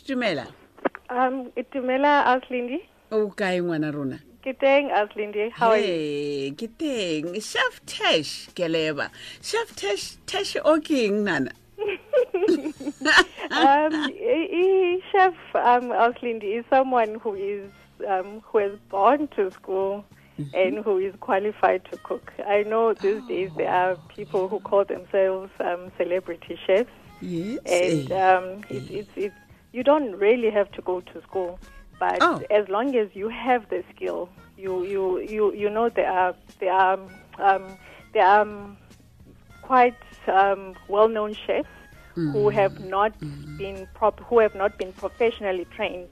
dumela Um, Itumela Auslindi. o kae ngwana rona Good day, Auslindi. How are you? Hey, ke teng chef ke leba chef tesh tesh o ke nana um, e- e- Chef um, Auslindi is someone who is um, who has gone to school and who is qualified to cook. I know these days there are people who call themselves um, celebrity chefs, yes and eh. um, it's, it's, it's, you don't really have to go to school, but Oh. as long as you have the skill, you you you, you know there are there are um, there are um, quite um, well-known chefs who have not been prop- who have not been professionally trained,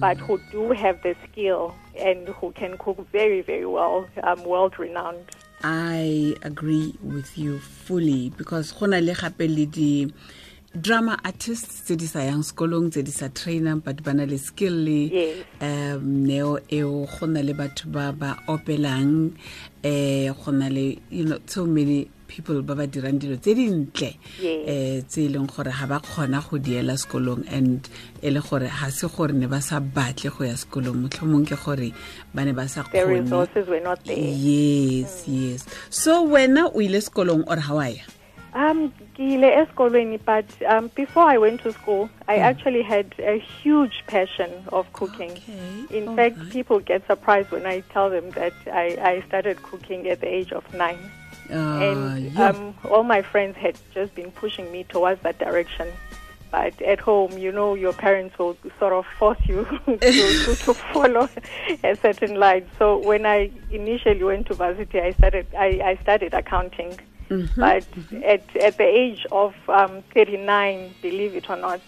but who do have the skill and who can cook very very well, um, world-renowned. I agree with you fully because go na le gape le di drama artists tse di sa yang sekolong tse di sa trainang but ba na le skill le um neo eo. Go na le batho ba ba opelang eh go na le you know so many people ba ba dirang dilo tse dintle eh tse e leng gore ga ba kgona go diela sekolong. And e le gore ga se gore ne ba sa batle go ya sekolong. Motlhomong ke gore ba ne ba sa kgone. yes yes. So wena o ile sekolong or ha wa ya Um, Gile eskolweni, but um, before I went to school, I Hmm. actually had a huge passion of cooking. Okay, In all fact, right. people get surprised when I tell them that I, I started cooking at the age of nine. uh, and yeah. um, all my friends had just been pushing me towards that direction. But at home, you know, your parents will sort of force you to, to, to follow a certain line. So when I initially went to varsity, I started I, I started accounting. Mm-hmm. But at at the age of um, 39, believe it or not,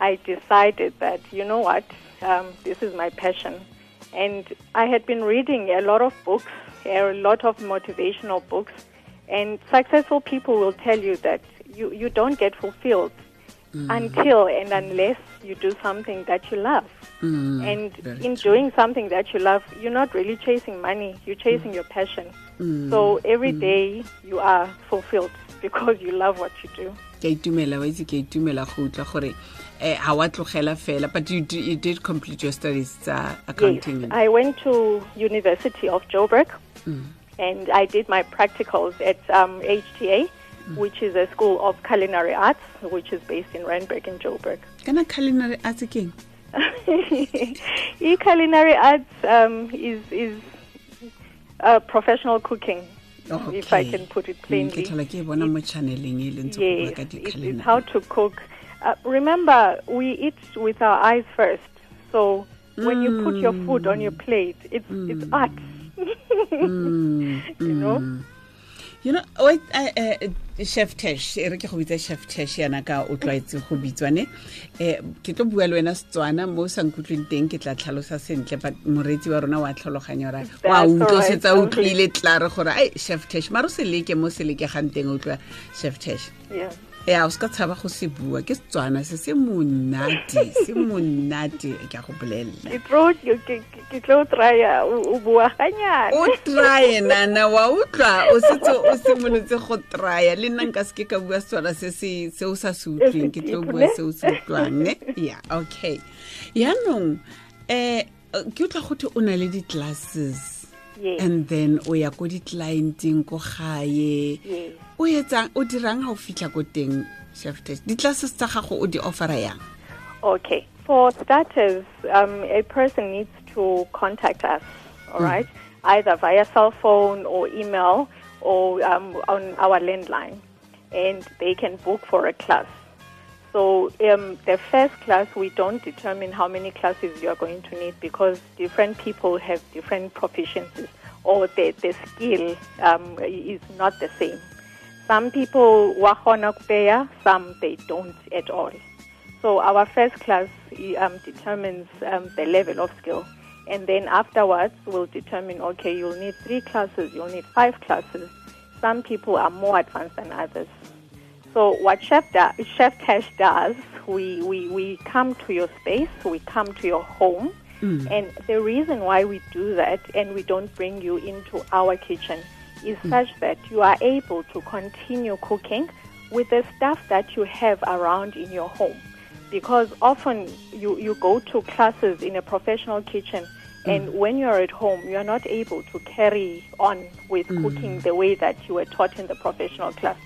I decided that you know what, um, this is my passion, and I had been reading a lot of books, a lot of motivational books, and successful people will tell you that you, you don't get fulfilled until and unless you do something that you love. Mm, and in true. doing something that you love, you're not really chasing money, you're chasing your passion. Mm. So every day you are fulfilled because you love what you do. ke itumela wa itse ke itumela go utlwa gore eh ha wa tlogela fela but you, you did complete your studies tsa accounting Yes, I went to University of Joburg and I did my practicals at um, HTA, which is a school of culinary arts, which is based in Randburg in Joburg. kana culinary arts e culinary arts um, is is uh, professional cooking, Okay. if I can put it Mm, plainly. tlhola ke bona mo channeleng le ntse go bua Yes, it, it's how to cook. Uh, remember, we eat with our eyes first. So when you put your food on your plate, it's it's art. Mm, you know. You know wait uh, uh, chef tash e re ke go bitsa chef tash yana ka o tlwaetse go bitswane. Um ke tlo bua le wena setswana mo o sa nkutlweng teng ke tla tlhalosa sentle but moreetsi wa rona wa tlhaloganya ora wa utlwa setsa utlwile tla re gore ai chef tesh maro se leke mo se lekegang teng o tlwa chef tash Yeah. Ya o se ka tshaba go se bua. Ke setswana se se monate se monate. Ke a go bolelela. Ke tlo o bua ganyana. o trye nana wa utlwa. O setse o simolotse go trya. Le nna nka seke ka bua setswana se o sa se utlweng. Ke tlo bua se o se utlwang ne? Ya okay. Yaanong um ke utlwa gothe o na le di-classes and then o ya ko di-clienteng ko gae. O etsang o dirang ga o fitlha ko teng chef test di-classes tsa gago o di offera yang Okay. For starters, um, a person needs to contact us, all right? Either via cell phone or email or um, on our landline. And they can book for a class. So um, the first class, we don't determine how many classes you are going to need because different people have different proficiencies or the, the skill um, is not the same. Some people wahona kupeya, some they don't at all. So our first class um, determines um, the level of skill. And then afterwards, we'll determine, okay, you'll need three classes, you'll need five classes. Some people are more advanced than others. So what Chef, da- Chef Tash does, we, we, we come to your space, we come to your home, and the reason why we do that and we don't bring you into our kitchen is such that you are able to continue cooking with the stuff that you have around in your home. because often you, you go to classes in a professional kitchen and when you're at home, you're not able to carry on with cooking the way that you were taught in the professional class.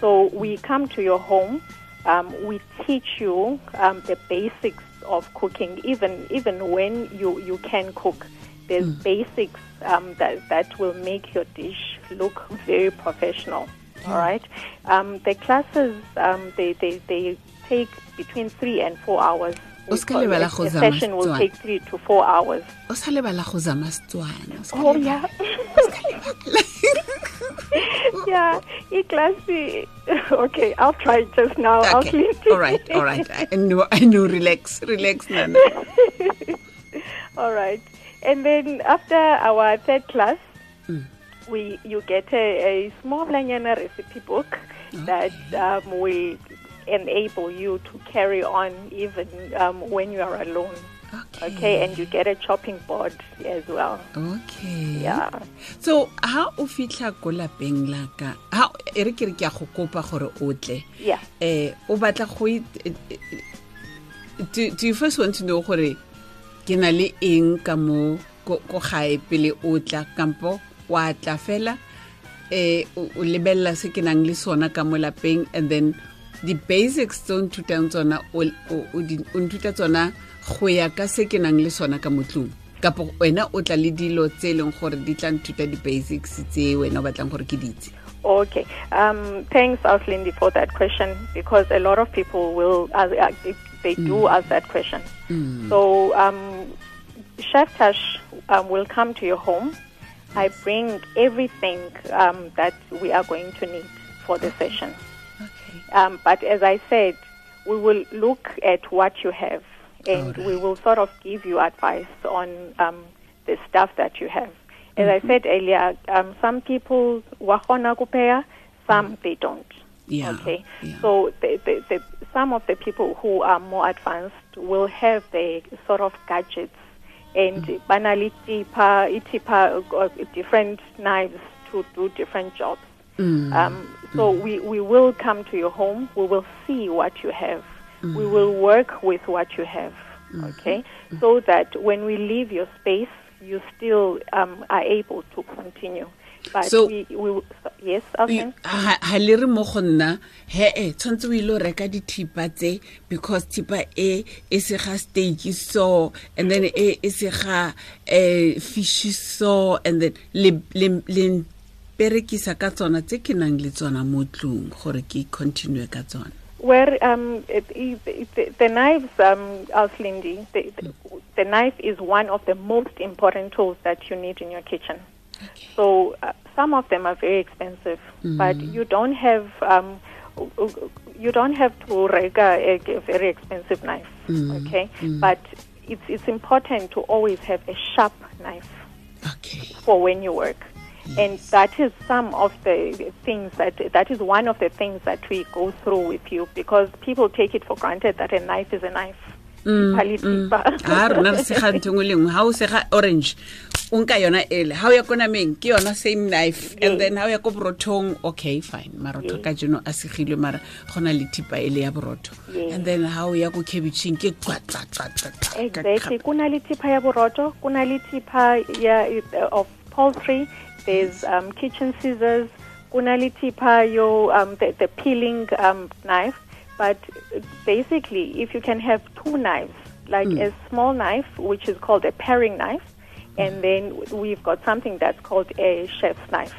So we come to your home, um, we teach you um, the basics of cooking, even even when you, you can cook. There's basics um, that, that will make your dish look very professional. All right. Um, the classes um, they, they, they take between three and four hours. O ska A- lebala go zama session will Setswana. take three to four hours. o sa lebala go zama setswana Oh yeah. yeah, e-classy. Okay, I'll try it just now. I'll okay clean it. all right all right i know i know relax relax nana All right. And then after our third class, we you get a, a small Lanyana recipe book that um, will enable you to carry on even um, when you are alone. okay Okay, and you get a chopping board as well. okay Yeah. so ha o fitlha ko lapeng la ka ha e re ke re ke a go kopa gore o tle Yeah. eh o batla go do you first want to know gore ke na le eng ka mo gae pele o tla kampo wa tla fela? Eh o se ke nang le sona ka mo lapeng and then the basics tse o nthutang tsona o nthuta tsona go ya ka se ke nang le sona ka motlong wena o tla le dilo tse e leng gore di tla nthuta di-basics tse wena o batlang gore ke Okay. Um, thanks, Auslindy, for that question because a lot of people will, uh, uh, they, they do ask that question. So, um, Chef Tash um, will come to your home. I bring everything um, that we are going to need for the session. okay Um, but as I said, we will look at what you have and we will sort of give you advice on um, the stuff that you have. As I said earlier, um, some people wahona kupea, some they don't. Yeah, Okay. yeah. So the, the, the, some of the people who are more advanced will have the sort of gadgets and banali tipa, itipa, uh, different knives to do different jobs. Um, so we, we will come to your home. We will see what you have. We will work with what you have. Okay, so that when we leave your space, you still um, are able to continue. But So- we, we yes, okay. ha le re mo go nna he e tshwanetse o ile o reka dithipa tse because thipa e e se ga steak so and then e e se ga um fish so and then le le le perekisa ka tsona tse ke nang le tsona mo tlong gore ke continue ka tsona Where um, it, it, it, the knives, um, Auslindy, the, the, the knife is one of the most important tools that you need in your kitchen. So uh, some of them are very expensive, but you don't have um, you don't have to rega a, a very expensive knife. Okay, but it's it's important to always have a sharp knife okay for when you work. And that is some of the things that that is one of the things that we go through with you because people take it for granted that a knife is a knife. Tipa le tipa. a rona re sega ntho ngwe le nngwe ga o sega orange o nka yona ele ga o ya ko nameng ke yona same knife and then ga o ya ko borothong okay fine marotho ka jeno a segilwe mara go na le thipa ele ya borotho and then ga o ya ko cabitšheng ke Exactly. Kuna li tipa ya ya uh, of poultry. There's um, kitchen scissors. Kuna yo um, the, the peeling um, knife. But basically, if you can have two knives, like a small knife, which is called a paring knife, and then we've got something that's called a chef's knife.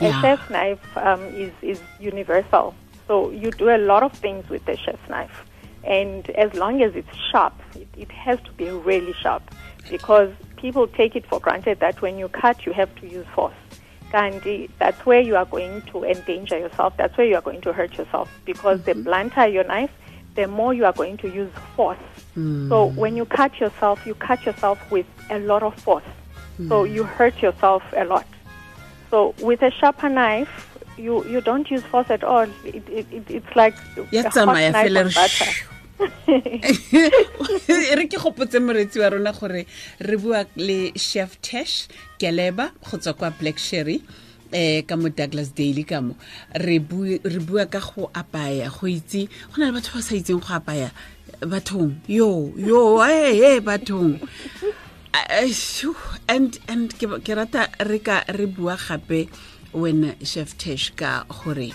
A chef's knife um, is, is universal. So you do a lot of things with the chef's knife. And as long as it's sharp, it, it has to be really sharp because people take it for granted that when you cut, you have to use force. Gandhi, that's where you are going to endanger yourself. That's where you are going to hurt yourself because the blunter your knife, the more you are going to use force. So when you cut yourself, you cut yourself with a lot of force. So you hurt yourself a lot. So with a sharper knife, you, you don't use force at all. It, it, it, it's like ya a hot knife on re butter. Re ke gopotse moretsi wa rona gore re bua le chef tash keleba go tswa kwa black sherry eh ka mo douglas daily ka mo. Re bua ka go apaya go itse go na le batho ba sa itseng go apaya bathong. Yo yo ee bathong. And and ke rata re ka re bua gape when chef tash ka gore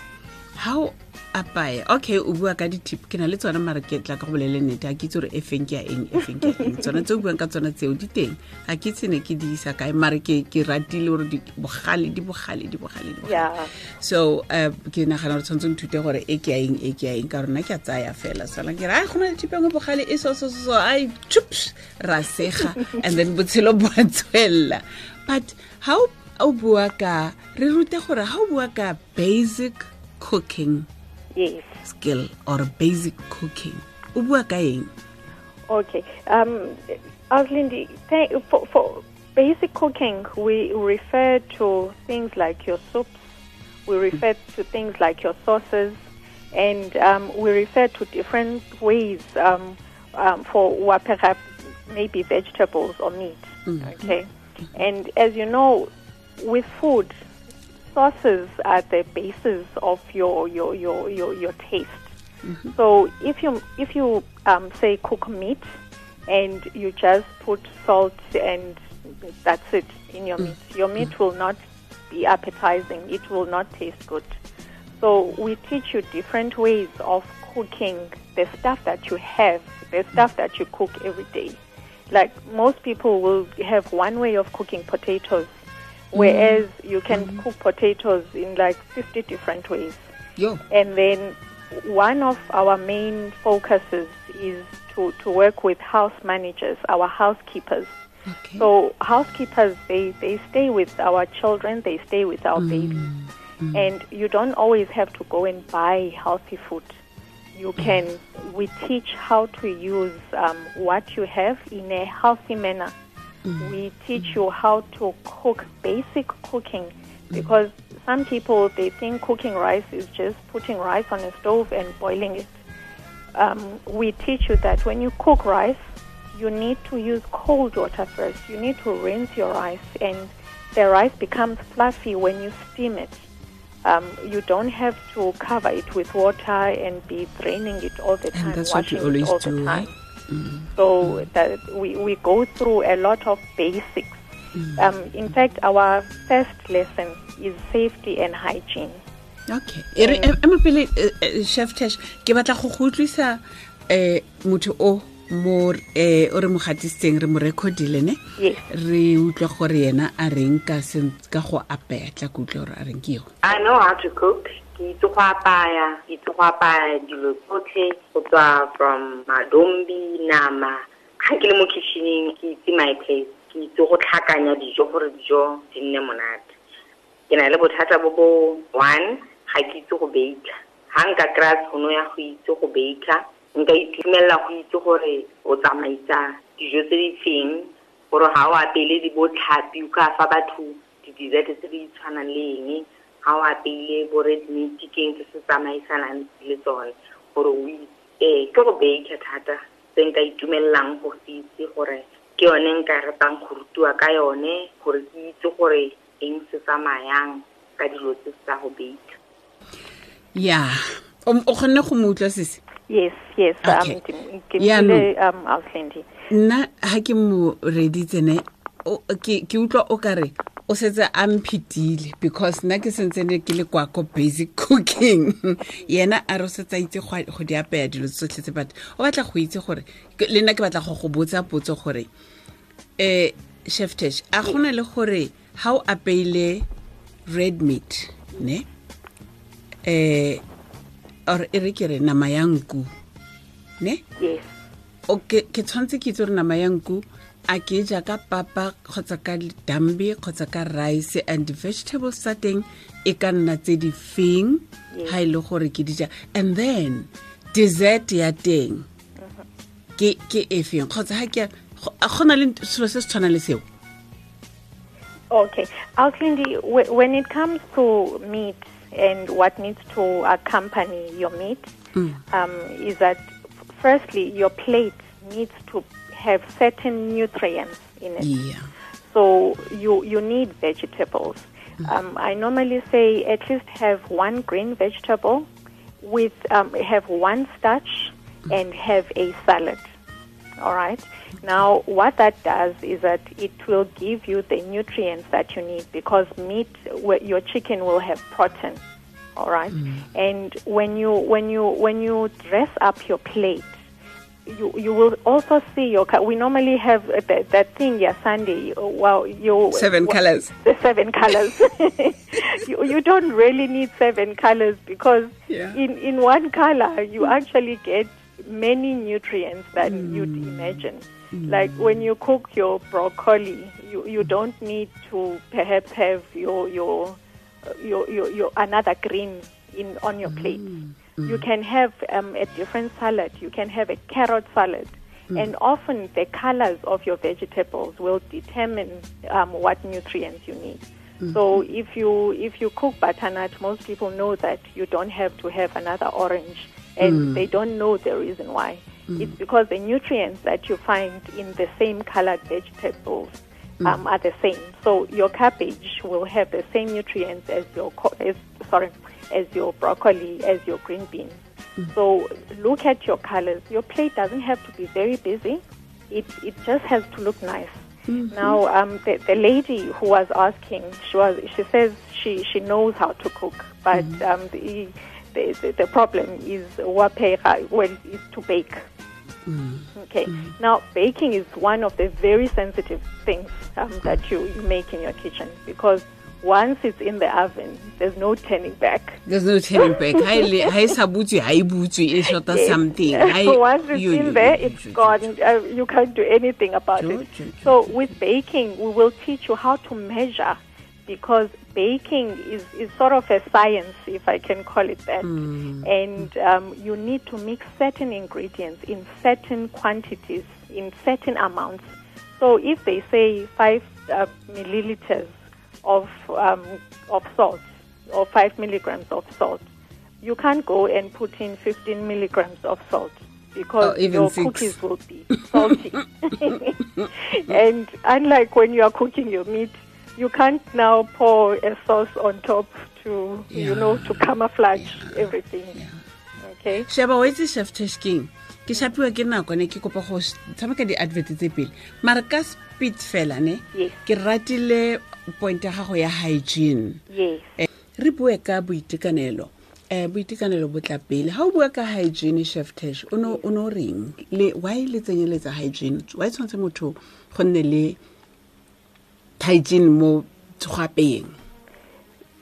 how apaya okay o bua ka di-tip. Ke na le tsone mare ke tla ka go bolele nnete ga ke itse gore e feng ke ya eng e feng ke ya eng. Tsona tse o buang ka tsona tseo di teng. Ga ke tsene ke di isa kae mare ke ratile gore bogale di bogale di bogale di so um ke nagana gore tshwanetse nthute gore e ke ya eng e ke ya eng ka rona ke a tsaya fela. Sala ke re a go na le thipengwe bogale e so so so so ai chups ra sega. And then botshelo bo a tswelela but ga o bua ka re rute gore ga o bua ka basic cooking Yes. skill or basic cooking o bua ka eng Okay. Um, Auslindi, for, for basic cooking, we refer to things like your soups, we refer to things like your sauces, and um, we refer to different ways um, um, for what perhaps maybe vegetables or meat. Okay. And as you know, with food, sauces are the basis of your your your your, your taste. Mm-hmm. So if you if you um, say cook meat and you just put salt and that's it in your meat, mm. your meat mm. will not be appetizing. It will not taste good. So we teach you different ways of cooking the stuff that you have, the mm. stuff that you cook every day. Like most people will have one way of cooking potatoes, whereas mm. you can mm. cook potatoes in like 50 different ways. yo And then one of our main focuses is to, to work with house managers, our housekeepers. okay So housekeepers, they, they stay with our children, they stay with our mm. babies. And you don't always have to go and buy healthy food. You can, we teach how to use um, what you have in a healthy manner. We teach you how to cook basic cooking because some people, they think cooking rice is just putting rice on a stove and boiling it um, we teach you that when you cook rice, you need to use cold water first. You need to rinse your rice, and the rice becomes fluffy when you steam it. Um, you don't have to cover it with water and be draining it all the time, and that's what you always do right? Time. So that we, we go through a lot of basics. Um, in fact, our first lesson is safety and hygiene. okay re em- ema pele eh, eh, chef tash ke batla go go utlwisa um motho o mo eh, o re mo gatisitseng re mo recordile ne Yes. re utlwa gore yena a reng ka ka go apaya tla ke utlwe gore a reng ke yo I know how to cook. Ke itse go apaya, ke itse go apaya dilo tsotlhe go tswa from madombi, nama. Ga ke le mo kitcheneng, ke itse my place. Ke itse go tlhakanya dijo gore dijo di nne monate. Ke na le bothata bo bo one, ga ke itse go bake. ga nka kry-a tšhono ya go itse go bake, nka itumelela go itse gore o tsamaisa dijo tse di feng, gore ga o apele di botlhapi o ka fa batho di-dessert tse di tshwanang le eng ga o apeile bo red meat ke eng se se tsamaisanang le tsone gore o ee ke go bake thata se nka itumelelang go se itse gore ke yone nka ratang go rutiwa ka yone gore ke itse gore eng se tsamayang ka dilo tse tsa go bake ya o o kgonne go mo utlwa sese Yes, yes. Okay. Um, ke- ke Yeah, no. um, Auslindi. nna ga ke mo reditsene o- ke ke utlwa o kare o setse a mphitile because nna ke sentse ne ke le kwa ko basic cooking. Yena a re o setse a itse go di apeya dilo tsotlhe tse but o batla go itse gore le nna ke batla go go botsa potso gore um chef tash a gona le gore ga o apeile red meat ne? Um or e re ke re nama ya nku ne? Ke tshwanetse ke itse gore nama ya nku a ke ja ka papa kgotsa ka dambe kgotsa ka rice and vegetables tsa teng e ka nna tse di feng? Ga e le gore ke di ja. And then dessert ya teng ke ke e feng? Kgotsa ga ke go na le selo se se tshwanang le seo? Okay. Auslindi, when it comes to meat and what needs to accompany your meat, um, is that firstly, your plate needs to have certain nutrients in it. yeah So you you need vegetables. Um, I normally say at least have one green vegetable with um, have one starch and have a salad. All right. Now, what that does is that it will give you the nutrients that you need because meat, your chicken will have protein. All right. And when you when you when you dress up your plate, you you will also see your. ca- We normally have uh, that, that thing, yeah, Sunday. uh, Well, you Seven well, colors. The seven colors. you you don't really need seven colors because Yeah. in in one color you actually get many nutrients than you'd imagine. Like when you cook your broccoli, you, you don't need to perhaps have your your uh, your, your, your another green in on your plate. You can have um, a different salad. You can have a carrot salad. And often the colors of your vegetables will determine um, what nutrients you need. So if you if you cook butternut, most people know that you don't have to have another orange, and they don't know the reason why. It's because the nutrients that you find in the same colored vegetables um, are the same. So your cabbage will have the same nutrients as your co- as, sorry as your broccoli, as your green beans. So look at your colors. Your plate doesn't have to be very busy. It it just has to look nice. Now, um, the, the lady who was asking, she was she says she, she knows how to cook, but um, the, the, the problem is wapega, well, is to bake. Okay. Now, baking is one of the very sensitive things um, that you, you make in your kitchen because once it's in the oven, there's no turning back. There's no turning back. Ha le- ha sa butswe, ha e butswe, e shota Yes. something. E- Once it's yo- yo- in there, it's gone. Uh, you can't do anything about it. So with baking, we will teach you how to measure because baking is, is sort of a science, if I can call it that. Mm. And um, you need to mix certain ingredients in certain quantities, in certain amounts. So if they say five uh, milliliters of um, of salt or five milligrams of salt, you can't go and put in 15 milligrams of salt because even your six. cookies will be salty. and unlike when you are cooking your meat, you can't now pour a sauce on top to you know to camouflage everything. Okay. sheba wa itse chef tashking ke shapiwa ke nako ne ke kopa go sh- tshameka di-advert tse pele mare ka speed fela ne ke ratile point ya gago ya hygiene Yes. re bue ka boitekanelo um boitekanelo bo tla pele ga o bua ka hygiene chef tash o ne o reng le why le tsenyeletsa hygiene why tshwanetse motho go nne le hygiene mo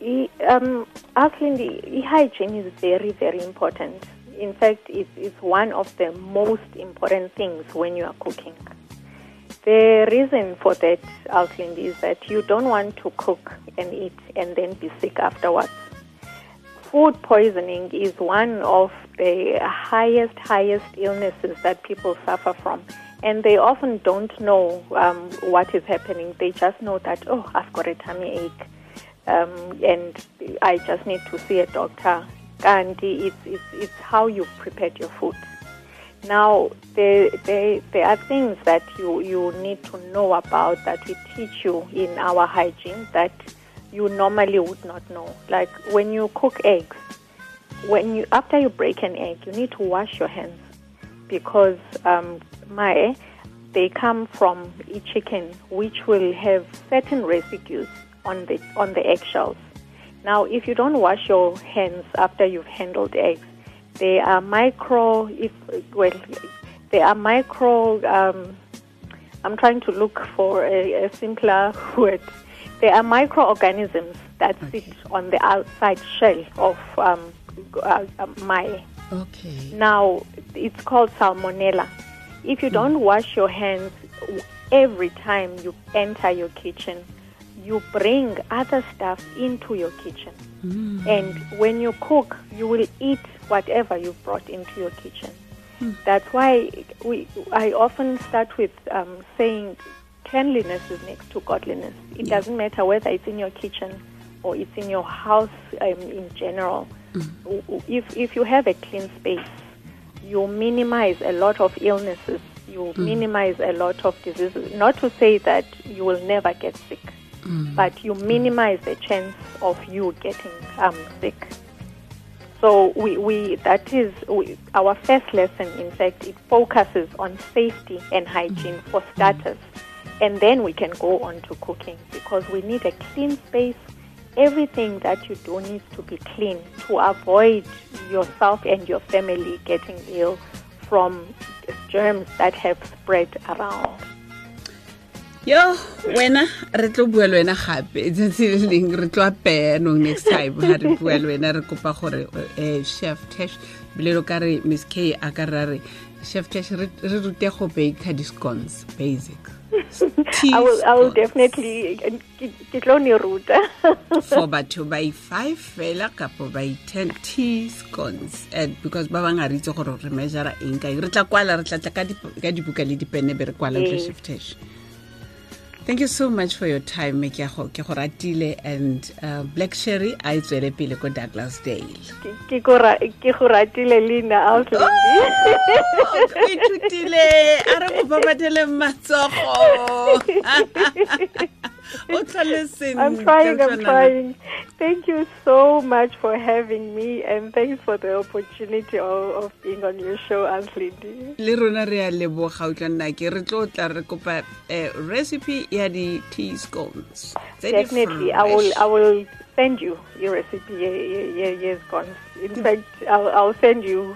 E- Um, Ashley, the hygiene is very, very important. In fact, it's, it's one of the most important things when you are cooking. The reason for that, Ashley, is that you don't want to cook and eat and then be sick afterwards. Food poisoning is one of the highest, highest illnesses that people suffer from. And they often don't know um, what is happening. They just know that, oh, I've got a tummy ache um, and I just need to see a doctor. And it's, it's, it's how you prepared your food. Now, there, there, there are things that you, you need to know about that we teach you in our hygiene that you normally would not know. Like when you cook eggs, when you after you break an egg, you need to wash your hands because um, my they come from a chicken which will have certain residues on the on the eggshells. Now, if you don't wash your hands after you've handled eggs, they are micro. If well, they are micro. Um, I'm trying to look for a, a simpler word. They are microorganisms that sit on the outside shell of um, uh, uh, my. okay Now, it's called salmonella. If you don't wash your hands every time you enter your kitchen, you bring other stuff into your kitchen. And when you cook, you will eat whatever you brought into your kitchen. That's why we, I often start with um, saying cleanliness is next to godliness. It doesn't matter whether it's in your kitchen or it's in your house um, in general. W- If, if you have a clean space, you minimize a lot of illnesses, you minimize a lot of diseases. Not to say that you will never get sick, but you minimize the chance of you getting um, sick. So we, we that is we, our first lesson. In fact, it focuses on safety and hygiene for starters, and then we can go on to cooking because we need a clean space. Everything that you do needs to be clean to avoid yourself and your family getting ill from germs that have spread around. Yo wena re tlo bua le wena gape. Tsatsi le leng re tlo apeya nong next time ga re bua le wena re kopa gore um chef tash bilelo ka re miss k a ka ra re chef tash re re rute go baker discons basic. I will, I will definitely ke tlo ni ruta. For batho ba i-five fela kapo ba i-ten teascons and because ba bang a re itse gore re measura eng kae re tla kwala re tlatla ka ka dibuka le dipene be re kwala ntlo Yes. tash thank you so much for your time me ke go ratile and uh, black sherry a e tswele pele ko douglas dale. Ke- go ra- ke go ratile leina Auslindi. o ithutile. A re go babathele matsogo I'm trying, I'm trying. Thank you so much for having me, and thanks for the opportunity of, of being on your show, Auslindi. le rona re a leboga o tla nna ke re tlo tla re kopa eh, recipe ya di-tea scones tse di Definitely, I will. I will send you your recipe. Yeah, yeah, yeah, yes, gone. In fact, I'll, I'll send you.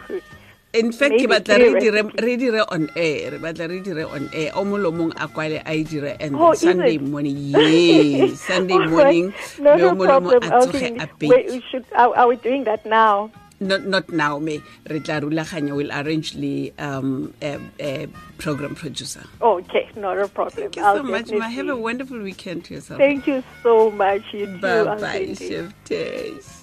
In fact ke batla re dire recipes. re dire on air re batla re dire on air o molomong a kwale a e dire and Oh, sunday it? morning yes sunday right. morning No, no problem. a tsoge a Wait, we should. Are, we doing that now? not, not now me re tla rulaganya will arrange the um, program producer Okay, not a problem. thank you I'll so much ma have a wonderful weekend to yourself Thank you so much. You bye Aunt bye chef